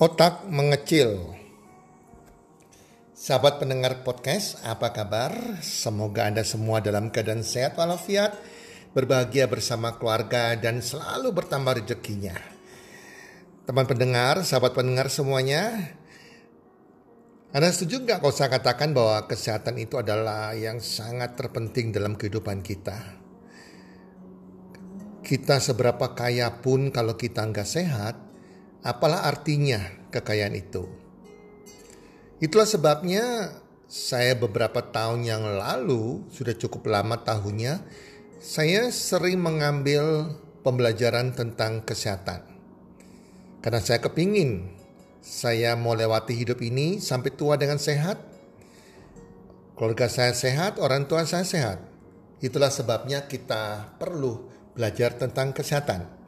Otak mengecil. Sahabat pendengar podcast, apa kabar? Semoga Anda semua dalam keadaan sehat walafiat, berbahagia bersama keluarga dan selalu bertambah rezekinya. Teman pendengar, sahabat pendengar semuanya, Anda setuju nggak kalau saya katakan bahwa kesehatan itu adalah yang sangat terpenting dalam kehidupan kita? Kita seberapa kaya pun kalau kita nggak sehat, Apalah artinya kekayaan itu? Itulah sebabnya saya beberapa tahun yang lalu, sudah cukup lama tahunnya, saya sering mengambil pembelajaran tentang kesehatan. Karena saya kepingin saya mau lewati hidup ini sampai tua dengan sehat. Keluarga saya sehat, orang tua saya sehat. Itulah sebabnya kita perlu belajar tentang kesehatan.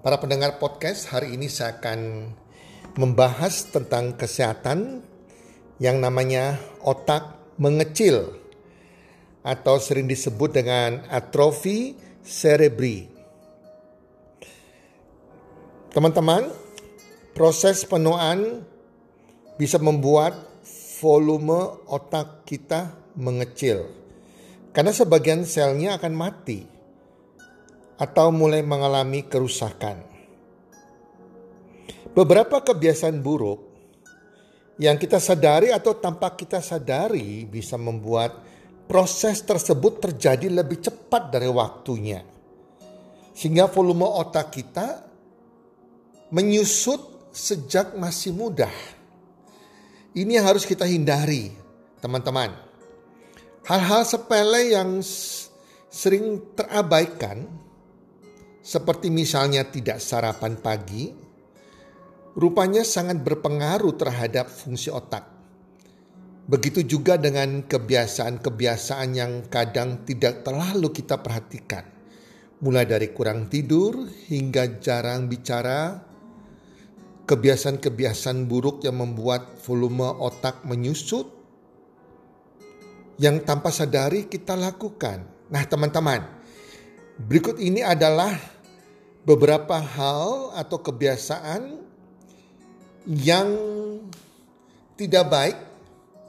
Para pendengar podcast, hari ini saya akan membahas tentang kesehatan yang namanya otak mengecil atau sering disebut dengan atrofi cerebri. Teman-teman, proses penuaan bisa membuat volume otak kita mengecil karena sebagian selnya akan mati atau mulai mengalami kerusakan. Beberapa kebiasaan buruk yang kita sadari atau tanpa kita sadari bisa membuat proses tersebut terjadi lebih cepat dari waktunya. Sehingga volume otak kita menyusut sejak masih muda. Ini yang harus kita hindari, teman-teman. Hal-hal sepele yang sering terabaikan seperti misalnya tidak sarapan pagi, rupanya sangat berpengaruh terhadap fungsi otak. Begitu juga dengan kebiasaan-kebiasaan yang kadang tidak terlalu kita perhatikan. Mulai dari kurang tidur hingga jarang bicara, kebiasaan-kebiasaan buruk yang membuat volume otak menyusut, yang tanpa sadari kita lakukan. Nah teman-teman, Berikut ini adalah beberapa hal atau kebiasaan yang tidak baik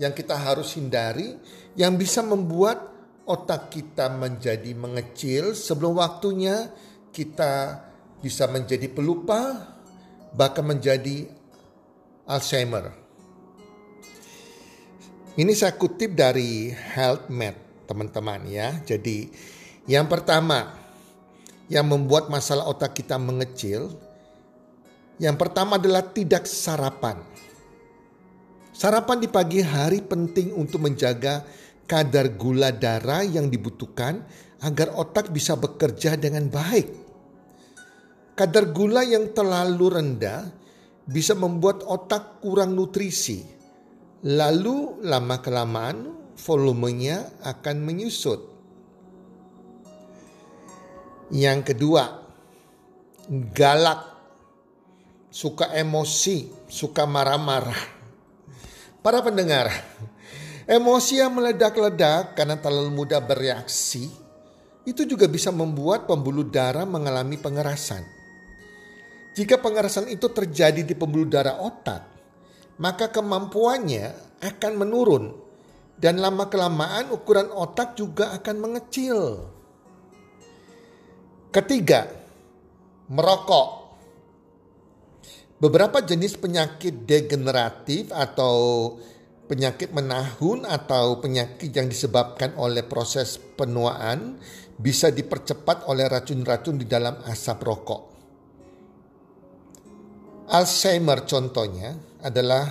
yang kita harus hindari yang bisa membuat otak kita menjadi mengecil sebelum waktunya kita bisa menjadi pelupa bahkan menjadi Alzheimer. Ini saya kutip dari HealthMed teman-teman ya. Jadi yang pertama yang membuat masalah otak kita mengecil, yang pertama adalah tidak sarapan. Sarapan di pagi hari penting untuk menjaga kadar gula darah yang dibutuhkan agar otak bisa bekerja dengan baik. Kadar gula yang terlalu rendah bisa membuat otak kurang nutrisi. Lalu lama-kelamaan volumenya akan menyusut. Yang kedua, galak, suka emosi, suka marah-marah. Para pendengar, emosi yang meledak-ledak karena terlalu mudah bereaksi itu juga bisa membuat pembuluh darah mengalami pengerasan. Jika pengerasan itu terjadi di pembuluh darah otak, maka kemampuannya akan menurun dan lama-kelamaan ukuran otak juga akan mengecil. Ketiga, merokok. Beberapa jenis penyakit degeneratif atau penyakit menahun atau penyakit yang disebabkan oleh proses penuaan bisa dipercepat oleh racun-racun di dalam asap rokok. Alzheimer contohnya adalah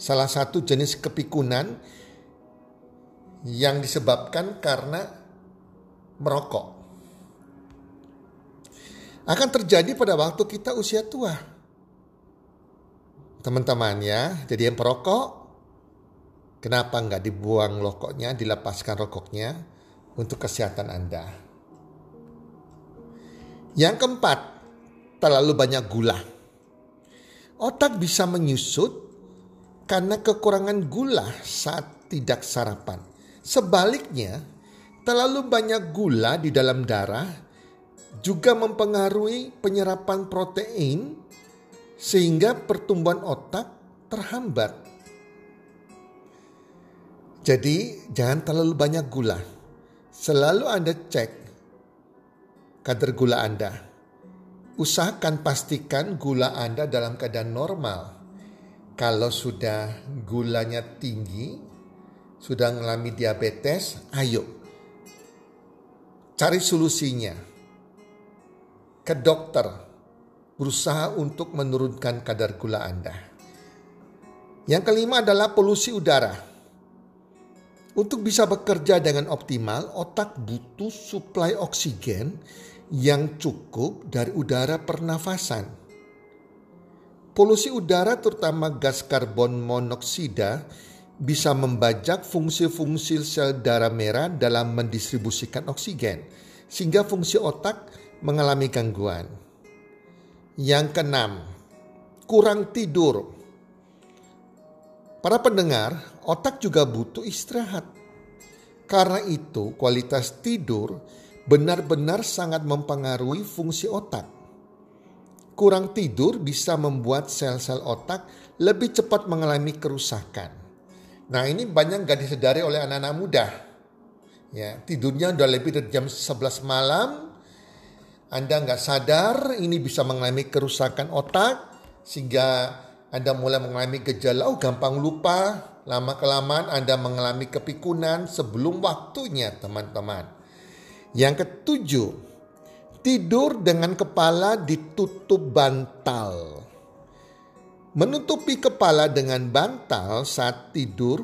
salah satu jenis kepikunan yang disebabkan karena merokok. Akan terjadi pada waktu kita usia tua teman-teman ya, jadi yang perokok, kenapa nggak dibuang rokoknya, dilepaskan rokoknya untuk kesehatan Anda. Yang keempat, terlalu banyak gula. Otak bisa menyusut karena kekurangan gula saat tidak sarapan. Sebaliknya, terlalu banyak gula di dalam darah juga mempengaruhi penyerapan protein sehingga pertumbuhan otak terhambat. Jadi jangan terlalu banyak gula. Selalu Anda cek kadar gula Anda. Usahakan pastikan gula Anda dalam keadaan normal. Kalau sudah gulanya tinggi, sudah mengalami diabetes, ayo cari solusinya ke dokter berusaha untuk menurunkan kadar gula Anda. Yang kelima adalah polusi udara. Untuk bisa bekerja dengan optimal, otak butuh suplai oksigen yang cukup dari udara pernafasan. Polusi udara terutama gas karbon monoksida bisa membajak fungsi-fungsi sel darah merah dalam mendistribusikan oksigen sehingga fungsi otak mengalami gangguan. Yang keenam, kurang tidur. Para pendengar, otak juga butuh istirahat. Karena itu, kualitas tidur benar-benar sangat mempengaruhi fungsi otak. Kurang tidur bisa membuat sel-sel otak lebih cepat mengalami kerusakan. Nah ini banyak gak disadari oleh anak-anak muda. Ya, tidurnya udah lebih dari jam 11 malam, anda nggak sadar ini bisa mengalami kerusakan otak sehingga Anda mulai mengalami gejala oh gampang lupa, lama kelamaan Anda mengalami kepikunan sebelum waktunya teman-teman. Yang ketujuh, tidur dengan kepala ditutup bantal. Menutupi kepala dengan bantal saat tidur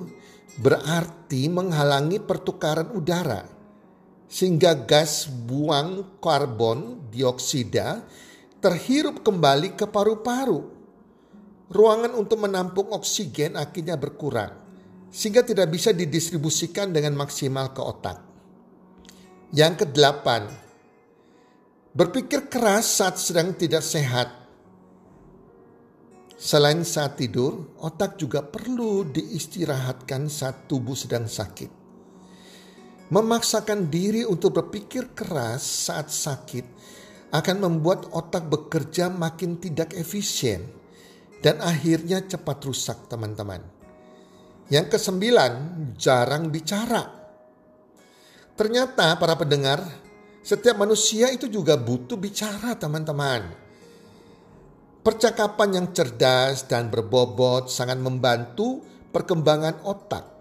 berarti menghalangi pertukaran udara sehingga gas buang karbon dioksida terhirup kembali ke paru-paru. Ruangan untuk menampung oksigen akhirnya berkurang sehingga tidak bisa didistribusikan dengan maksimal ke otak. Yang kedelapan, berpikir keras saat sedang tidak sehat. Selain saat tidur, otak juga perlu diistirahatkan saat tubuh sedang sakit. Memaksakan diri untuk berpikir keras saat sakit akan membuat otak bekerja makin tidak efisien dan akhirnya cepat rusak teman-teman. Yang kesembilan, jarang bicara. Ternyata para pendengar, setiap manusia itu juga butuh bicara teman-teman. Percakapan yang cerdas dan berbobot sangat membantu perkembangan otak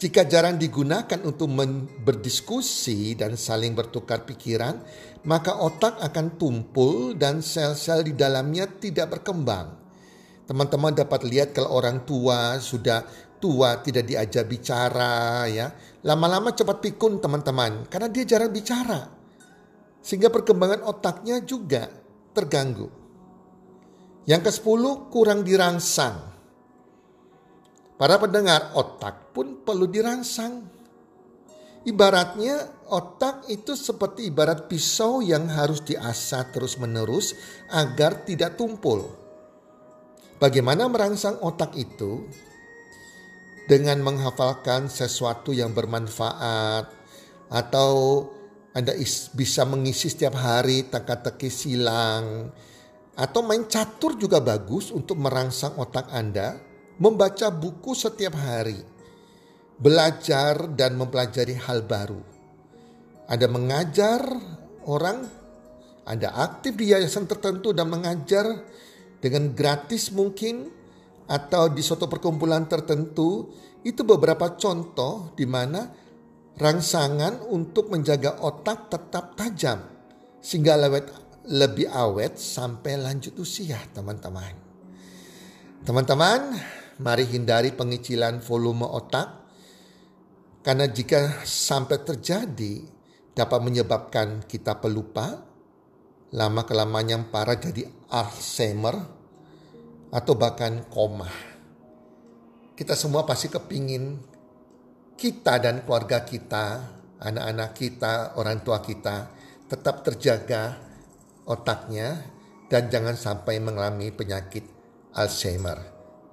jika jarang digunakan untuk berdiskusi dan saling bertukar pikiran, maka otak akan tumpul dan sel-sel di dalamnya tidak berkembang. Teman-teman dapat lihat kalau orang tua sudah tua tidak diajak bicara ya, lama-lama cepat pikun teman-teman karena dia jarang bicara. Sehingga perkembangan otaknya juga terganggu. Yang ke-10 kurang dirangsang. Para pendengar, otak pun perlu dirangsang. Ibaratnya otak itu seperti ibarat pisau yang harus diasah terus-menerus agar tidak tumpul. Bagaimana merangsang otak itu? Dengan menghafalkan sesuatu yang bermanfaat atau Anda bisa mengisi setiap hari teka-teki silang atau main catur juga bagus untuk merangsang otak Anda membaca buku setiap hari, belajar dan mempelajari hal baru. Anda mengajar orang, Anda aktif di yayasan tertentu dan mengajar dengan gratis mungkin atau di suatu perkumpulan tertentu, itu beberapa contoh di mana rangsangan untuk menjaga otak tetap tajam sehingga lewat lebih awet sampai lanjut usia, teman-teman. Teman-teman, mari hindari pengicilan volume otak karena jika sampai terjadi dapat menyebabkan kita pelupa, lama kelamaan yang parah jadi Alzheimer atau bahkan koma. Kita semua pasti kepingin kita dan keluarga kita, anak-anak kita, orang tua kita tetap terjaga otaknya dan jangan sampai mengalami penyakit Alzheimer.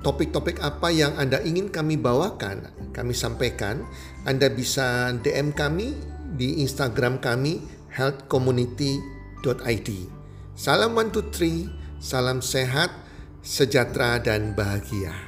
topik-topik apa yang Anda ingin kami bawakan, kami sampaikan, Anda bisa DM kami di Instagram kami healthcommunity.com id. Salam one two three, salam sehat, sejahtera dan bahagia.